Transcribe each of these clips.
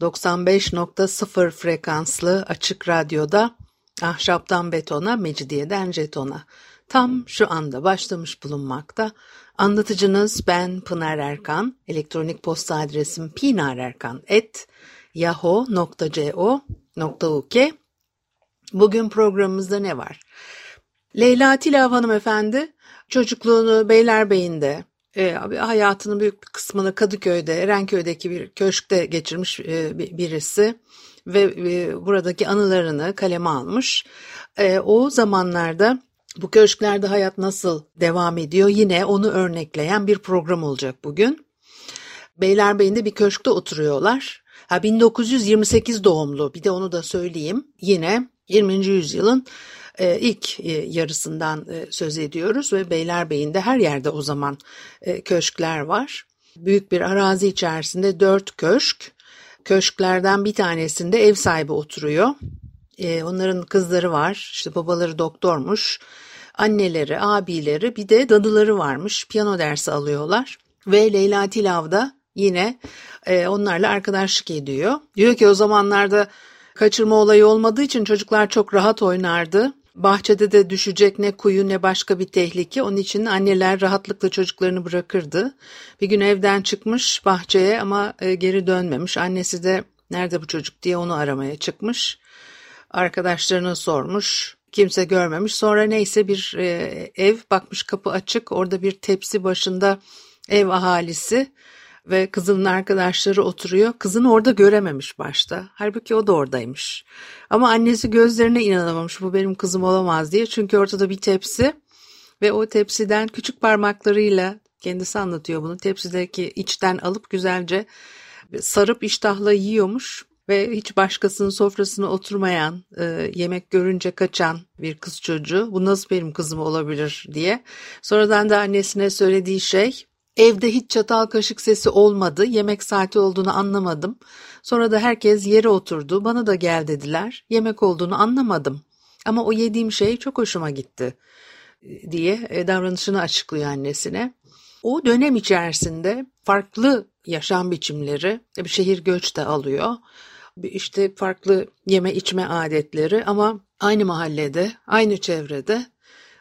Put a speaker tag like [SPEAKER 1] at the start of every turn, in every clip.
[SPEAKER 1] 95.0 frekanslı açık radyoda ahşaptan betona, mecidiyeden jetona. Tam şu anda başlamış bulunmakta. Anlatıcınız ben Pınar Erkan. Elektronik posta adresim pinarerkan.yahoo.co.uk Bugün programımızda ne var? Leyla Tilav hanımefendi çocukluğunu Beylerbeyi'nde, e, hayatının büyük bir kısmını Kadıköy'de, Erenköy'deki bir köşkte geçirmiş e, birisi ve e, buradaki anılarını kaleme almış. E, o zamanlarda bu köşklerde hayat nasıl devam ediyor yine onu örnekleyen bir program olacak bugün. Beylerbeyi'nde bir köşkte oturuyorlar. Ha 1928 doğumlu bir de onu da söyleyeyim. Yine 20. yüzyılın e, ilk e, yarısından e, söz ediyoruz ve Beylerbeyi'nde her yerde o zaman köşkler var. Büyük bir arazi içerisinde dört köşk. Köşklerden bir tanesinde ev sahibi oturuyor. Onların kızları var, işte babaları doktormuş, anneleri, abileri bir de dadıları varmış. Piyano dersi alıyorlar ve Leyla Tilav da yine onlarla arkadaşlık ediyor. Diyor ki o zamanlarda kaçırma olayı olmadığı için çocuklar çok rahat oynardı. Bahçede de düşecek ne kuyu ne başka bir tehlike. Onun için anneler rahatlıkla çocuklarını bırakırdı. Bir gün evden çıkmış bahçeye ama e, geri dönmemiş. Annesi de nerede bu çocuk diye onu aramaya çıkmış. Arkadaşlarına sormuş. Kimse görmemiş. Sonra neyse bir e, ev bakmış kapı açık. Orada bir tepsi başında ev ahalisi ve kızının arkadaşları oturuyor. Kızını orada görememiş başta. Halbuki o da oradaymış. Ama annesi gözlerine inanamamış bu benim kızım olamaz diye. Çünkü ortada bir tepsi ve o tepsiden küçük parmaklarıyla kendisi anlatıyor bunu. Tepsideki içten alıp güzelce sarıp iştahla yiyormuş ve hiç başkasının sofrasına oturmayan, e, yemek görünce kaçan bir kız çocuğu bu nasıl benim kızım olabilir diye. Sonradan da annesine söylediği şey Evde hiç çatal kaşık sesi olmadı. Yemek saati olduğunu anlamadım. Sonra da herkes yere oturdu. Bana da gel dediler. Yemek olduğunu anlamadım. Ama o yediğim şey çok hoşuma gitti diye e, davranışını açıklıyor annesine. O dönem içerisinde farklı yaşam biçimleri, bir şehir göç de alıyor. İşte farklı yeme içme adetleri ama aynı mahallede, aynı çevrede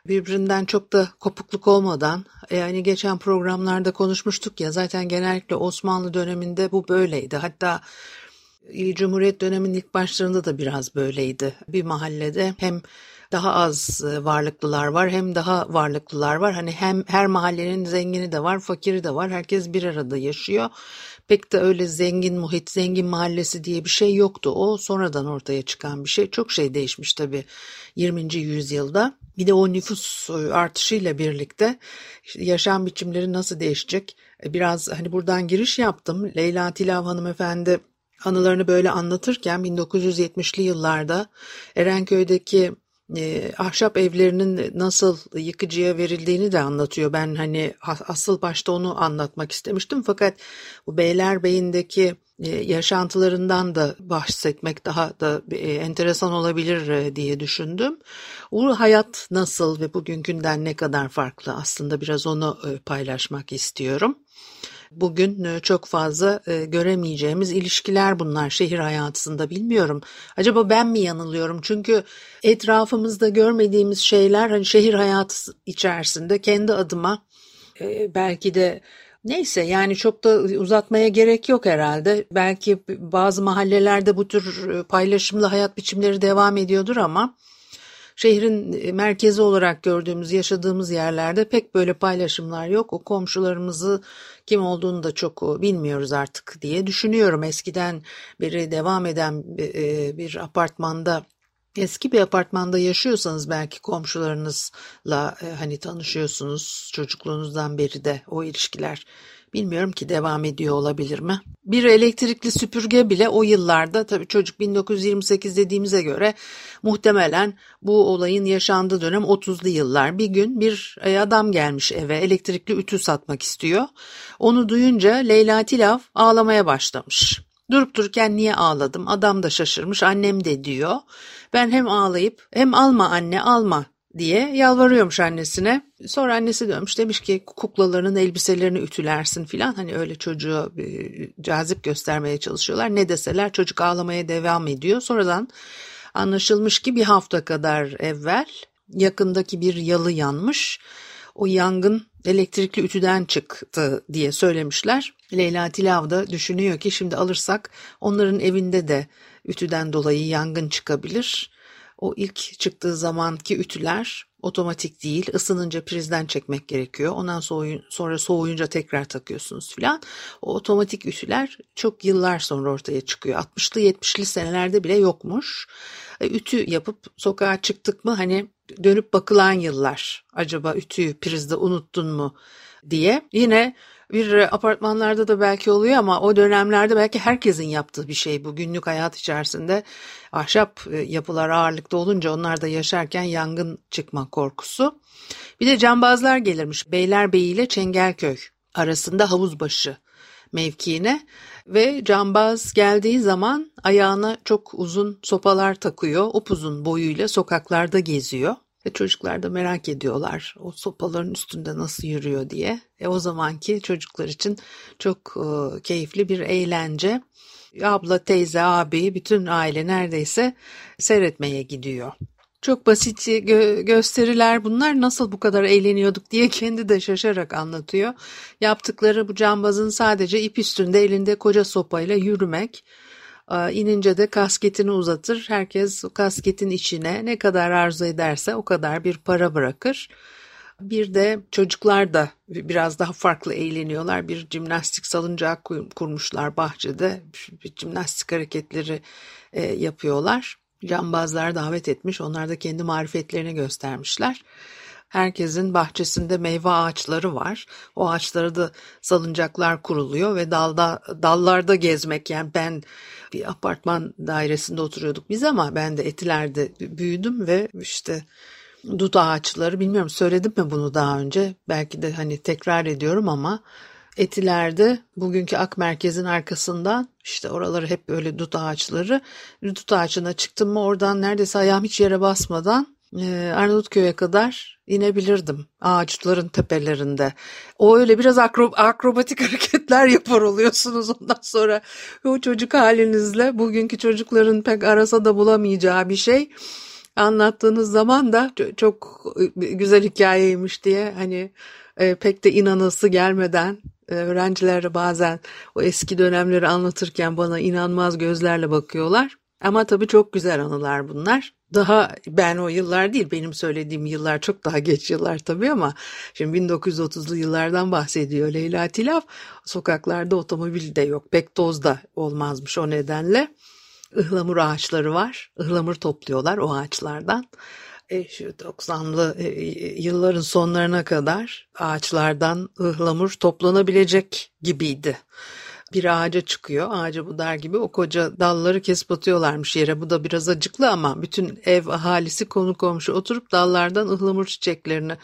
[SPEAKER 1] birbirinden çok da kopukluk olmadan yani geçen programlarda konuşmuştuk ya zaten genellikle Osmanlı döneminde bu böyleydi. Hatta Cumhuriyet döneminin ilk başlarında da biraz böyleydi. Bir mahallede hem daha az varlıklılar var hem daha varlıklılar var. Hani hem her mahallenin zengini de var, fakiri de var. Herkes bir arada yaşıyor. Pek de öyle zengin muhit, zengin mahallesi diye bir şey yoktu. O sonradan ortaya çıkan bir şey. Çok şey değişmiş tabii 20. yüzyılda. Bir de o nüfus artışıyla birlikte yaşam biçimleri nasıl değişecek? E, biraz hani buradan giriş yaptım. Leyla Tilav hanımefendi anılarını böyle anlatırken 1970'li yıllarda Erenköy'deki e, ahşap evlerinin nasıl yıkıcıya verildiğini de anlatıyor. Ben hani asıl başta onu anlatmak istemiştim fakat bu Beylerbeyi'ndeki e, yaşantılarından da bahsetmek daha da e, enteresan olabilir e, diye düşündüm. O hayat nasıl ve bugünkünden ne kadar farklı aslında biraz onu paylaşmak istiyorum. Bugün çok fazla göremeyeceğimiz ilişkiler bunlar şehir hayatında bilmiyorum. Acaba ben mi yanılıyorum? Çünkü etrafımızda görmediğimiz şeyler hani şehir hayatı içerisinde kendi adıma belki de Neyse yani çok da uzatmaya gerek yok herhalde. Belki bazı mahallelerde bu tür e, paylaşımlı hayat biçimleri devam ediyordur ama şehrin e, merkezi olarak gördüğümüz, yaşadığımız yerlerde pek böyle paylaşımlar yok. O komşularımızı kim olduğunu da çok e, bilmiyoruz artık diye düşünüyorum. Eskiden beri devam eden bir apartmanda Eski bir apartmanda yaşıyorsanız belki komşularınızla e, hani tanışıyorsunuz çocukluğunuzdan beri de o ilişkiler bilmiyorum ki devam ediyor olabilir mi? Bir elektrikli süpürge bile o yıllarda tabii çocuk 1928 dediğimize göre muhtemelen bu olayın yaşandığı dönem 30'lu yıllar. Bir gün bir e, adam gelmiş eve elektrikli ütü satmak istiyor. Onu duyunca Leyla Tilav ağlamaya başlamış. Durup dururken niye ağladım? Adam da şaşırmış, annem de diyor. Ben hem ağlayıp hem alma anne alma diye yalvarıyormuş annesine. Sonra annesi dönmüş demiş ki kuklalarının elbiselerini ütülersin filan. Hani öyle çocuğu e, cazip göstermeye çalışıyorlar. Ne deseler çocuk ağlamaya devam ediyor. Sonradan anlaşılmış ki bir hafta kadar evvel yakındaki bir yalı yanmış. O yangın elektrikli ütüden çıktı diye söylemişler. Leyla Tilav da düşünüyor ki şimdi alırsak onların evinde de ütüden dolayı yangın çıkabilir. O ilk çıktığı zamanki ütüler otomatik değil. Isınınca prizden çekmek gerekiyor. Ondan sonra soğuyunca tekrar takıyorsunuz filan. O otomatik ütüler çok yıllar sonra ortaya çıkıyor. 60'lı 70'li senelerde bile yokmuş. E, ütü yapıp sokağa çıktık mı hani dönüp bakılan yıllar. Acaba ütüyü prizde unuttun mu diye. Yine bir apartmanlarda da belki oluyor ama o dönemlerde belki herkesin yaptığı bir şey bu günlük hayat içerisinde ahşap e, yapılar ağırlıkta olunca onlar da yaşarken yangın çıkma korkusu. Bir de cambazlar gelirmiş Beylerbeyi ile Çengelköy arasında havuzbaşı mevkiine ve cambaz geldiği zaman ayağına çok uzun sopalar takıyor. Upuzun boyuyla sokaklarda geziyor. Ve çocuklar da merak ediyorlar o sopaların üstünde nasıl yürüyor diye. E o zamanki çocuklar için çok e, keyifli bir eğlence. Abla, teyze, abi, bütün aile neredeyse seyretmeye gidiyor. Çok basit gö- gösteriler bunlar nasıl bu kadar eğleniyorduk diye kendi de şaşarak anlatıyor. Yaptıkları bu cambazın sadece ip üstünde elinde koca sopayla yürümek. İnince de kasketini uzatır. Herkes kasketin içine ne kadar arzu ederse o kadar bir para bırakır. Bir de çocuklar da biraz daha farklı eğleniyorlar. Bir jimnastik salıncağı kurmuşlar bahçede. Bir jimnastik hareketleri e, yapıyorlar. Cambazlar davet etmiş. Onlar da kendi marifetlerini göstermişler. Herkesin bahçesinde meyve ağaçları var. O ağaçları da salıncaklar kuruluyor ve dalda dallarda gezmek yani ben bir apartman dairesinde oturuyorduk biz ama ben de Etiler'de büyüdüm ve işte dut ağaçları bilmiyorum söyledim mi bunu daha önce belki de hani tekrar ediyorum ama Etiler'de bugünkü Ak Merkez'in arkasından işte oraları hep böyle dut ağaçları. Dut ağacına çıktım mı oradan neredeyse ayağım hiç yere basmadan Arnavutköy'e kadar inebilirdim ağaçların tepelerinde. O öyle biraz akro, akrobatik hareketler yapar oluyorsunuz ondan sonra o çocuk halinizle bugünkü çocukların pek arasa da bulamayacağı bir şey anlattığınız zaman da çok güzel hikayeymiş diye hani e, pek de inanası gelmeden e, öğrenciler bazen o eski dönemleri anlatırken bana inanmaz gözlerle bakıyorlar. Ama tabii çok güzel anılar bunlar. Daha ben o yıllar değil benim söylediğim yıllar çok daha geç yıllar tabii ama şimdi 1930'lu yıllardan bahsediyor Leyla Tilaf. Sokaklarda otomobil de yok pek toz da olmazmış o nedenle. Ihlamur ağaçları var. Ihlamur topluyorlar o ağaçlardan. E, şu 90'lı e, yılların sonlarına kadar ağaçlardan ıhlamur toplanabilecek gibiydi bir ağaca çıkıyor. Ağaca budar gibi o koca dalları kesip atıyorlarmış yere. Bu da biraz acıklı ama bütün ev ahalisi konu komşu oturup dallardan ıhlamur çiçeklerini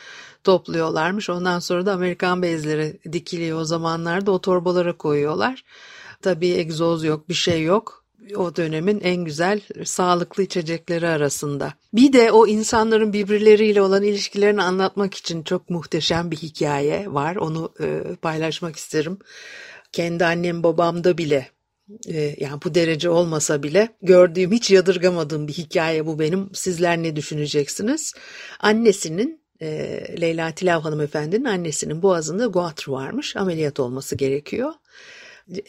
[SPEAKER 1] topluyorlarmış. Ondan sonra da Amerikan bezleri dikiliyor o zamanlarda o torbalara koyuyorlar. Tabii egzoz yok bir şey yok o dönemin en güzel sağlıklı içecekleri arasında. Bir de o insanların birbirleriyle olan ilişkilerini anlatmak için çok muhteşem bir hikaye var. Onu e, paylaşmak isterim kendi annem babamda bile e, yani bu derece olmasa bile gördüğüm hiç yadırgamadığım bir hikaye bu benim. Sizler ne düşüneceksiniz? Annesinin e, Leyla Tilav hanımefendinin annesinin boğazında guatr varmış. Ameliyat olması gerekiyor.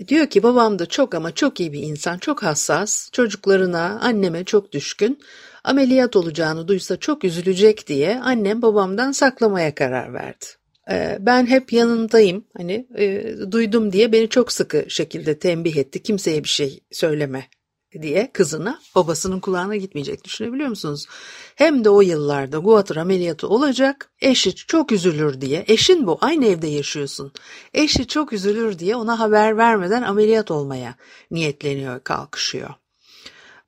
[SPEAKER 1] Diyor ki babam da çok ama çok iyi bir insan, çok hassas, çocuklarına, anneme çok düşkün. Ameliyat olacağını duysa çok üzülecek diye annem babamdan saklamaya karar verdi. Ee, ben hep yanındayım. Hani e, duydum diye beni çok sıkı şekilde tembih etti. Kimseye bir şey söyleme diye kızına. Babasının kulağına gitmeyecek. Düşünebiliyor musunuz? Hem de o yıllarda guatr ameliyatı olacak. Eşi çok üzülür diye. Eşin bu. Aynı evde yaşıyorsun. Eşi çok üzülür diye ona haber vermeden ameliyat olmaya niyetleniyor kalkışıyor.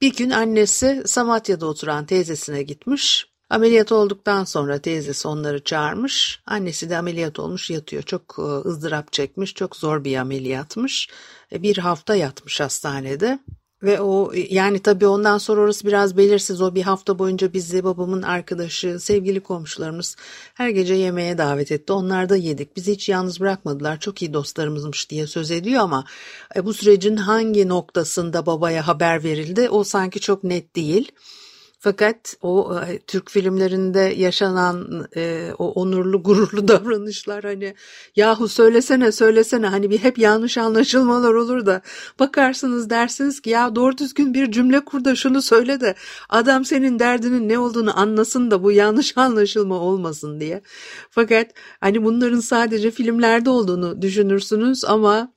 [SPEAKER 1] Bir gün annesi Samatya'da oturan teyzesine gitmiş Ameliyat olduktan sonra teyzesi onları çağırmış. Annesi de ameliyat olmuş yatıyor. Çok e, ızdırap çekmiş. Çok zor bir ameliyatmış. E, bir hafta yatmış hastanede. Ve o yani tabii ondan sonra orası biraz belirsiz. O bir hafta boyunca bizi babamın arkadaşı, sevgili komşularımız her gece yemeğe davet etti. Onlar da yedik. Bizi hiç yalnız bırakmadılar. Çok iyi dostlarımızmış diye söz ediyor ama e, bu sürecin hangi noktasında babaya haber verildi o sanki çok net değil. Fakat o e, Türk filmlerinde yaşanan e, o onurlu gururlu davranışlar hani yahu söylesene söylesene hani bir hep yanlış anlaşılmalar olur da bakarsınız dersiniz ki ya doğru düzgün bir cümle kur da şunu söyle de adam senin derdinin ne olduğunu anlasın da bu yanlış anlaşılma olmasın diye. Fakat hani bunların sadece filmlerde olduğunu düşünürsünüz ama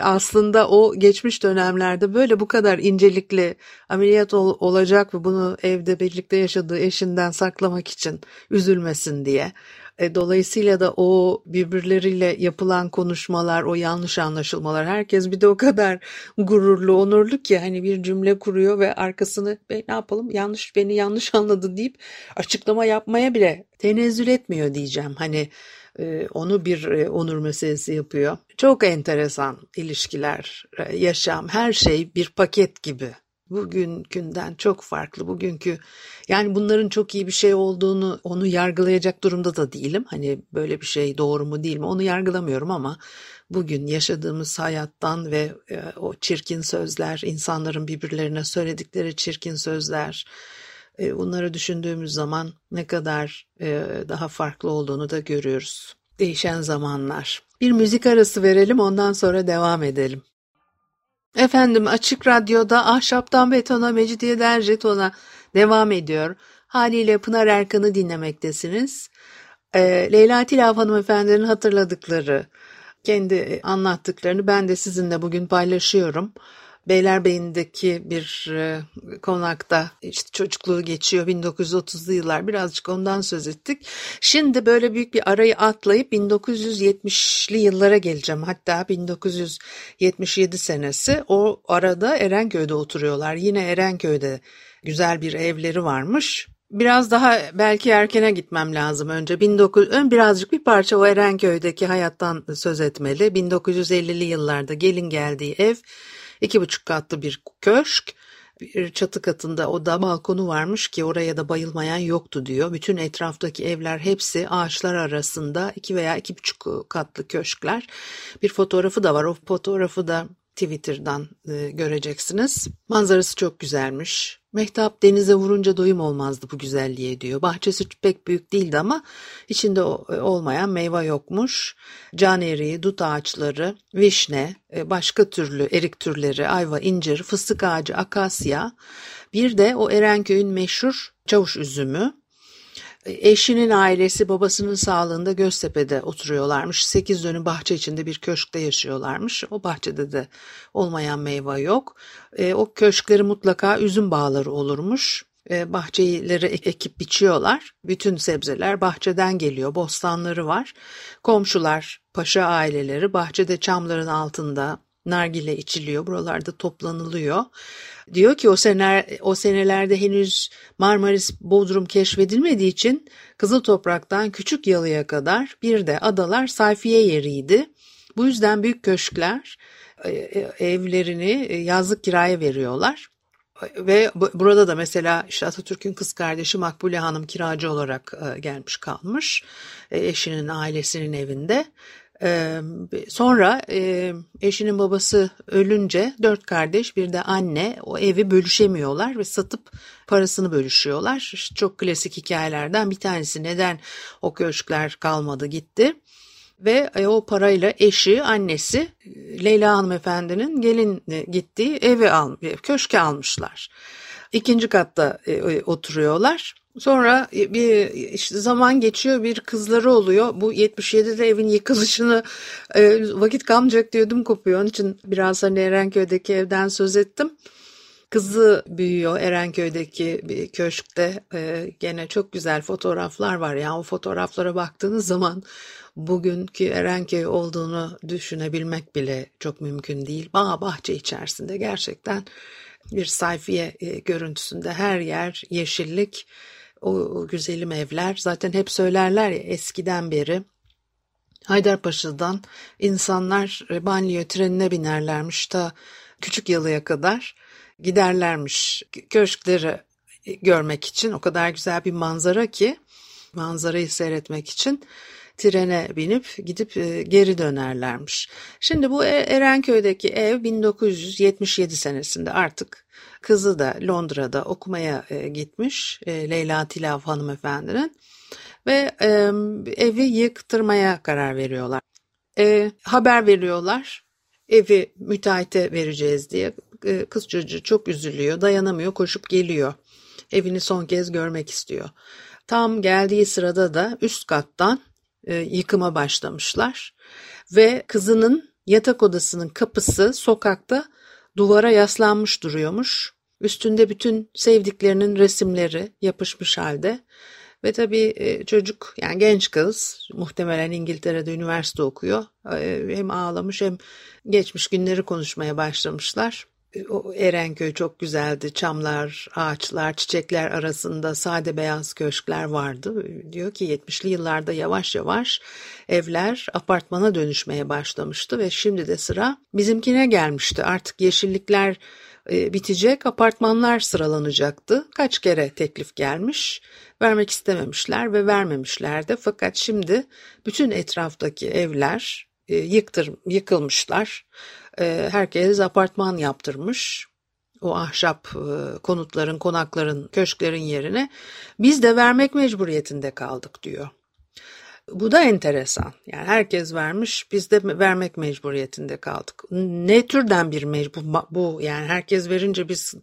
[SPEAKER 1] aslında o geçmiş dönemlerde böyle bu kadar incelikli ameliyat ol, olacak ve bunu evde birlikte yaşadığı eşinden saklamak için üzülmesin diye. E, dolayısıyla da o birbirleriyle yapılan konuşmalar, o yanlış anlaşılmalar herkes bir de o kadar gururlu, onurlu ki hani bir cümle kuruyor ve arkasını ne yapalım yanlış beni yanlış anladı deyip açıklama yapmaya bile tenezzül etmiyor diyeceğim. Hani onu bir e, onur meselesi yapıyor. Çok enteresan ilişkiler, e, yaşam, her şey bir paket gibi. Bugünkünden çok farklı. Bugünkü yani bunların çok iyi bir şey olduğunu onu yargılayacak durumda da değilim. Hani böyle bir şey doğru mu değil mi onu yargılamıyorum ama bugün yaşadığımız hayattan ve o çirkin sözler, insanların birbirlerine söyledikleri çirkin sözler, e, bunları düşündüğümüz zaman ne kadar e, daha farklı olduğunu da görüyoruz. Değişen zamanlar. Bir müzik arası verelim ondan sonra devam edelim. Efendim Açık Radyo'da Ahşaptan Betona, Mecidiyeden Jeton'a devam ediyor. Haliyle Pınar Erkan'ı dinlemektesiniz. E, Leyla Tilaf hanımefendinin hatırladıkları, kendi anlattıklarını ben de sizinle bugün paylaşıyorum. Beylerbeyi'ndeki bir e, konakta işte çocukluğu geçiyor 1930'lu yıllar birazcık ondan söz ettik. Şimdi böyle büyük bir arayı atlayıp 1970'li yıllara geleceğim. Hatta 1977 senesi o arada Erenköy'de oturuyorlar. Yine Erenköy'de güzel bir evleri varmış. Biraz daha belki erkene gitmem lazım önce. 19 ön birazcık bir parça o Erenköy'deki hayattan söz etmeli. 1950'li yıllarda gelin geldiği ev iki buçuk katlı bir köşk. Bir çatı katında oda balkonu varmış ki oraya da bayılmayan yoktu diyor. Bütün etraftaki evler hepsi ağaçlar arasında iki veya iki buçuk katlı köşkler. Bir fotoğrafı da var. O fotoğrafı da Twitter'dan e, göreceksiniz. Manzarası çok güzelmiş. Mehtap denize vurunca doyum olmazdı bu güzelliğe diyor. Bahçesi pek büyük değildi ama içinde e, olmayan meyve yokmuş. Can eriği, dut ağaçları, vişne, e, başka türlü erik türleri, ayva, incir, fıstık ağacı, akasya. Bir de o Erenköy'ün meşhur çavuş üzümü. Eşinin ailesi babasının sağlığında Göztepe'de oturuyorlarmış. Sekiz dönüm bahçe içinde bir köşkte yaşıyorlarmış. O bahçede de olmayan meyve yok. E, o köşkleri mutlaka üzüm bağları olurmuş. E, bahçeleri ekip biçiyorlar. Bütün sebzeler bahçeden geliyor. Bostanları var. Komşular, paşa aileleri bahçede çamların altında nargile içiliyor. Buralarda toplanılıyor. Diyor ki o seneler o senelerde henüz Marmaris Bodrum keşfedilmediği için Kızıl Toprak'tan Küçük Yalı'ya kadar bir de adalar sayfiye yeriydi. Bu yüzden büyük köşkler e, e, evlerini e, yazlık kiraya veriyorlar. Ve burada da mesela işte Atatürk'ün kız kardeşi Makbule Hanım kiracı olarak gelmiş kalmış eşinin ailesinin evinde. Sonra eşinin babası ölünce dört kardeş bir de anne o evi bölüşemiyorlar ve satıp parasını bölüşüyorlar. Çok klasik hikayelerden bir tanesi neden o köşkler kalmadı gitti. Ve e, o parayla eşi, annesi Leyla hanımefendinin gelin gittiği evi al, köşke almışlar. İkinci katta e, oturuyorlar. Sonra e, bir işte zaman geçiyor bir kızları oluyor. Bu 77'de evin yıkılışını e, vakit kalmayacak diyordum kopuyor. Onun için biraz hani Erenköy'deki evden söz ettim. Kızı büyüyor Erenköy'deki bir köşkte. Ee, gene çok güzel fotoğraflar var. Yani o fotoğraflara baktığınız zaman bugünkü Erenköy olduğunu düşünebilmek bile çok mümkün değil. Bağ bahçe içerisinde gerçekten bir sayfiye e, görüntüsünde her yer yeşillik, o, o güzelim evler. Zaten hep söylerler ya eskiden beri Haydarpaşa'dan insanlar e, banliyö trenine binerlermiş ta Küçük Yalı'ya kadar giderlermiş köşkleri görmek için. O kadar güzel bir manzara ki manzarayı seyretmek için trene binip gidip e, geri dönerlermiş. Şimdi bu e, Erenköy'deki ev 1977 senesinde artık kızı da Londra'da okumaya e, gitmiş Leyla Tilav hanımefendinin ve evi yıktırmaya karar veriyorlar. haber veriyorlar evi müteahhite vereceğiz diye kız çocuğu çok üzülüyor dayanamıyor koşup geliyor evini son kez görmek istiyor. Tam geldiği sırada da üst kattan e, yıkıma başlamışlar ve kızının yatak odasının kapısı sokakta duvara yaslanmış duruyormuş. Üstünde bütün sevdiklerinin resimleri yapışmış halde. Ve tabii e, çocuk yani genç kız muhtemelen İngiltere'de üniversite okuyor. E, hem ağlamış hem geçmiş günleri konuşmaya başlamışlar. O Erenköy çok güzeldi. Çamlar, ağaçlar, çiçekler arasında sade beyaz köşkler vardı. Diyor ki 70'li yıllarda yavaş yavaş evler apartmana dönüşmeye başlamıştı ve şimdi de sıra bizimkine gelmişti. Artık yeşillikler e, bitecek, apartmanlar sıralanacaktı. Kaç kere teklif gelmiş, vermek istememişler ve vermemişler de. Fakat şimdi bütün etraftaki evler e, yıktır, yıkılmışlar. E, herkes apartman yaptırmış. O ahşap e, konutların, konakların, köşklerin yerine biz de vermek mecburiyetinde kaldık diyor. Bu da enteresan. Yani herkes vermiş, biz de vermek mecburiyetinde kaldık. Ne türden bir mecbur bu yani herkes verince biz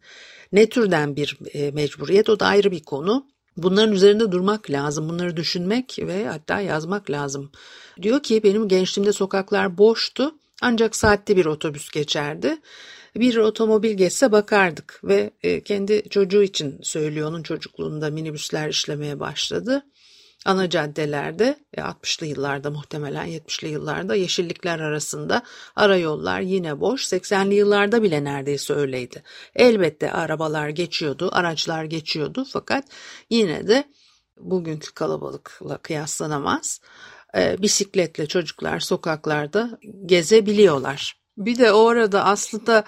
[SPEAKER 1] ne türden bir mecburiyet o da ayrı bir konu. Bunların üzerinde durmak lazım, bunları düşünmek ve hatta yazmak lazım. Diyor ki benim gençliğimde sokaklar boştu ancak saatte bir otobüs geçerdi. Bir otomobil geçse bakardık ve e, kendi çocuğu için söylüyor onun çocukluğunda minibüsler işlemeye başladı. Ana caddelerde 60'lı e, yıllarda muhtemelen 70'li yıllarda yeşillikler arasında ara yollar yine boş 80'li yıllarda bile neredeyse öyleydi. Elbette arabalar geçiyordu araçlar geçiyordu fakat yine de bugünkü kalabalıkla kıyaslanamaz. E, bisikletle çocuklar sokaklarda gezebiliyorlar. Bir de o arada aslında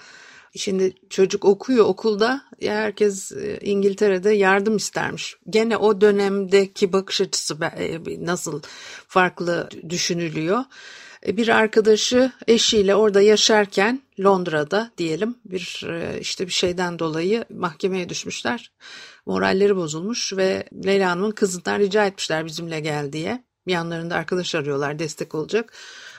[SPEAKER 1] Şimdi çocuk okuyor okulda herkes e, İngiltere'de yardım istermiş. Gene o dönemdeki bakış açısı e, nasıl farklı düşünülüyor. E, bir arkadaşı eşiyle orada yaşarken Londra'da diyelim bir işte bir şeyden dolayı mahkemeye düşmüşler. Moralleri bozulmuş ve Leyla Hanım'ın kızından rica etmişler bizimle gel diye. Yanlarında arkadaş arıyorlar destek olacak.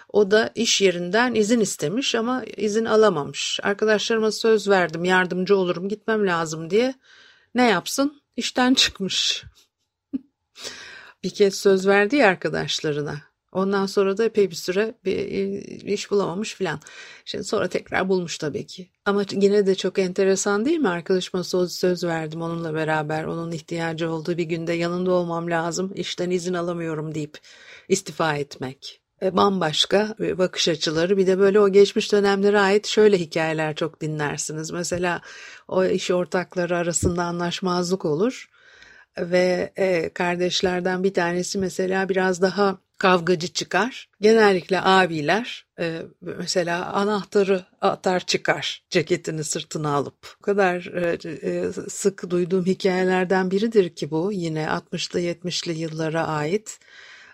[SPEAKER 1] O da iş yerinden izin istemiş ama izin alamamış. Arkadaşlarıma söz verdim yardımcı olurum gitmem lazım diye. Ne yapsın? İşten çıkmış. bir kez söz verdi ya arkadaşlarına. Ondan sonra da epey bir süre bir iş bulamamış filan. Şimdi sonra tekrar bulmuş tabii ki. Ama yine de çok enteresan değil mi? Arkadaşıma söz, söz verdim onunla beraber. Onun ihtiyacı olduğu bir günde yanında olmam lazım. İşten izin alamıyorum deyip istifa etmek. E, bambaşka e, bakış açıları bir de böyle o geçmiş dönemlere ait şöyle hikayeler çok dinlersiniz. Mesela o iş ortakları arasında anlaşmazlık olur ve e, kardeşlerden bir tanesi mesela biraz daha kavgacı çıkar. Genellikle abiler mesela anahtarı atar çıkar ceketini sırtına alıp. O kadar sık duyduğum hikayelerden biridir ki bu yine 60'lı 70'li yıllara ait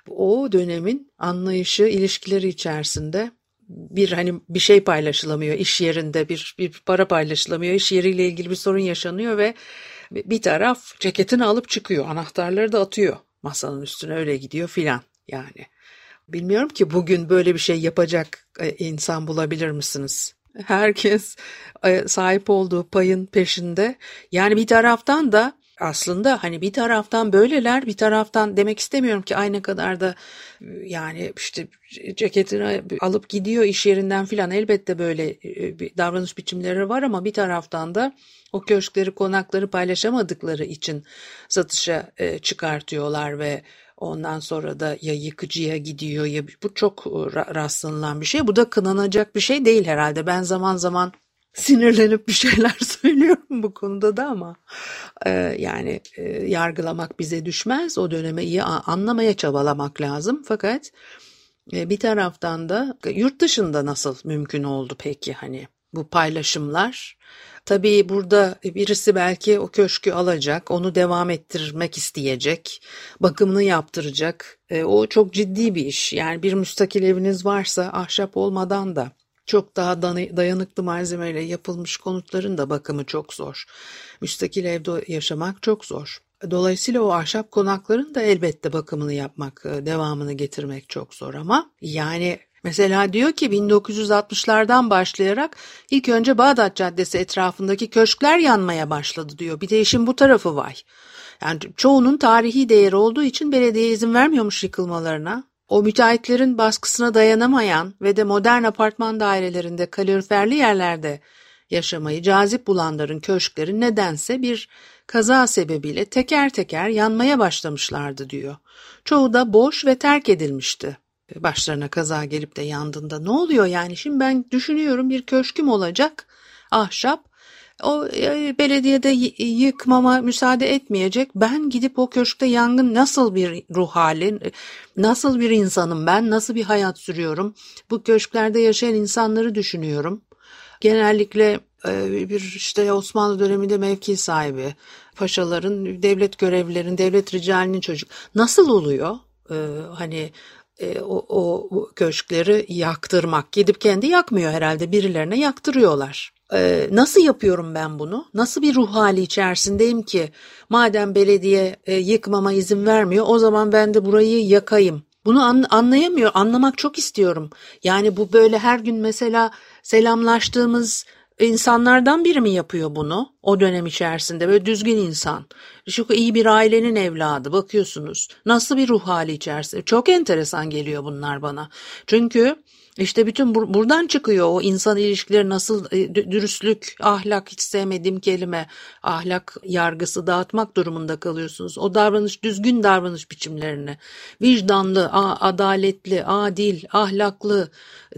[SPEAKER 1] o dönemin anlayışı ilişkileri içerisinde bir hani bir şey paylaşılamıyor iş yerinde bir, bir para paylaşılamıyor iş yeriyle ilgili bir sorun yaşanıyor ve bir taraf ceketini alıp çıkıyor anahtarları da atıyor masanın üstüne öyle gidiyor filan yani. Bilmiyorum ki bugün böyle bir şey yapacak e, insan bulabilir misiniz? Herkes e, sahip olduğu payın peşinde. Yani bir taraftan da aslında hani bir taraftan böyleler bir taraftan demek istemiyorum ki aynı kadar da yani işte ceketini alıp gidiyor iş yerinden filan elbette böyle e, bir davranış biçimleri var ama bir taraftan da o köşkleri konakları paylaşamadıkları için satışa çıkartıyorlar ve ondan sonra da ya yıkıcıya gidiyor ya bu çok rastlanılan bir şey bu da kınanacak bir şey değil herhalde ben zaman zaman sinirlenip bir şeyler söylüyorum bu konuda da ama e, yani e, yargılamak bize düşmez. O dönemi iyi anlamaya çabalamak lazım. Fakat e, bir taraftan da yurt dışında nasıl mümkün oldu peki hani bu paylaşımlar? Tabii burada birisi belki o köşkü alacak, onu devam ettirmek isteyecek, bakımını yaptıracak. E, o çok ciddi bir iş. Yani bir müstakil eviniz varsa ahşap olmadan da çok daha dayanıklı malzemeyle yapılmış konutların da bakımı çok zor. Müstakil evde yaşamak çok zor. Dolayısıyla o ahşap konakların da elbette bakımını yapmak, e, devamını getirmek çok zor ama yani mesela diyor ki 1960'lardan başlayarak ilk önce Bağdat Caddesi etrafındaki köşkler yanmaya başladı diyor. Bir de işin bu tarafı var. Yani çoğunun tarihi değeri olduğu için belediye izin vermiyormuş yıkılmalarına. O müteahhitlerin baskısına dayanamayan ve de modern apartman dairelerinde kaloriferli yerlerde yaşamayı cazip bulanların köşkleri nedense bir kaza sebebiyle teker teker yanmaya başlamışlardı diyor. Çoğu da boş ve terk edilmişti. Başlarına kaza gelip de yandığında ne oluyor yani şimdi ben düşünüyorum bir köşküm olacak ahşap o e, belediyede yıkmama müsaade etmeyecek. Ben gidip o köşkte yangın nasıl bir ruh hali, nasıl bir insanım ben, nasıl bir hayat sürüyorum? Bu köşklerde yaşayan insanları düşünüyorum. Genellikle e, bir işte Osmanlı döneminde mevki sahibi, paşaların, devlet görevlilerin, devlet ricalinin çocuk. Nasıl oluyor? Ee, hani e, o, o köşkleri yaktırmak. Gidip kendi yakmıyor herhalde birilerine yaktırıyorlar. Ee, nasıl yapıyorum ben bunu? Nasıl bir ruh hali içerisindeyim ki madem belediye e, yıkmama izin vermiyor o zaman ben de burayı yakayım. Bunu an, anlayamıyor, anlamak çok istiyorum. Yani bu böyle her gün mesela selamlaştığımız insanlardan biri mi yapıyor bunu o dönem içerisinde böyle düzgün insan şu iyi bir ailenin evladı bakıyorsunuz. Nasıl bir ruh hali içerisinde çok enteresan geliyor bunlar bana. Çünkü işte bütün bur- buradan çıkıyor o insan ilişkileri nasıl e, dürüstlük, ahlak hiç sevmediğim kelime, ahlak yargısı dağıtmak durumunda kalıyorsunuz. O davranış, düzgün davranış biçimlerini, vicdanlı, adaletli, adil, ahlaklı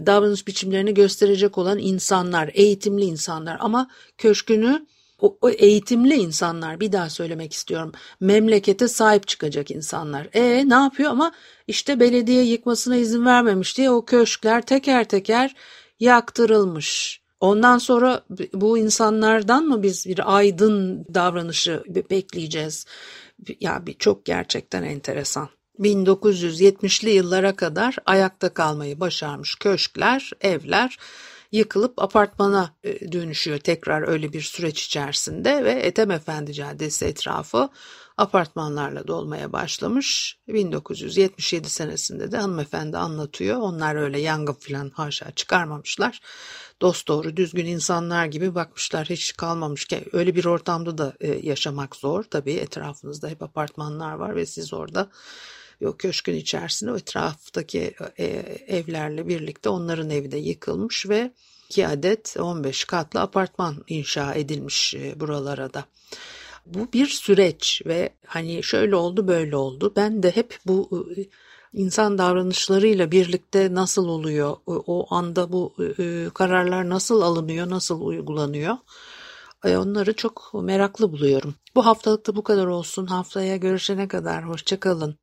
[SPEAKER 1] davranış biçimlerini gösterecek olan insanlar, eğitimli insanlar. Ama köşkünü o, o eğitimli insanlar bir daha söylemek istiyorum. Memlekete sahip çıkacak insanlar. E ne yapıyor ama işte belediye yıkmasına izin vermemiş diye o köşkler teker teker yaktırılmış. Ondan sonra bu insanlardan mı biz bir aydın davranışı bekleyeceğiz? Ya bir çok gerçekten enteresan. 1970'li yıllara kadar ayakta kalmayı başarmış köşkler, evler yıkılıp apartmana e, dönüşüyor tekrar öyle bir süreç içerisinde ve Ethem Efendi Caddesi etrafı apartmanlarla dolmaya başlamış. 1977 senesinde de hanımefendi anlatıyor. Onlar öyle yangın falan haşa çıkarmamışlar. Dost doğru düzgün insanlar gibi bakmışlar hiç kalmamış ki öyle bir ortamda da e, yaşamak zor. Tabii etrafınızda hep apartmanlar var ve siz orada o köşkün içerisinde o etraftaki e, evlerle birlikte onların evi de yıkılmış ve iki adet 15 katlı apartman inşa edilmiş e, buralara da. Bu bir süreç ve hani şöyle oldu böyle oldu. Ben de hep bu e, insan davranışlarıyla birlikte nasıl oluyor? O anda bu kararlar nasıl alınıyor, nasıl uygulanıyor? Onları çok meraklı buluyorum. Bu haftalık da bu kadar olsun. Haftaya görüşene kadar hoşçakalın.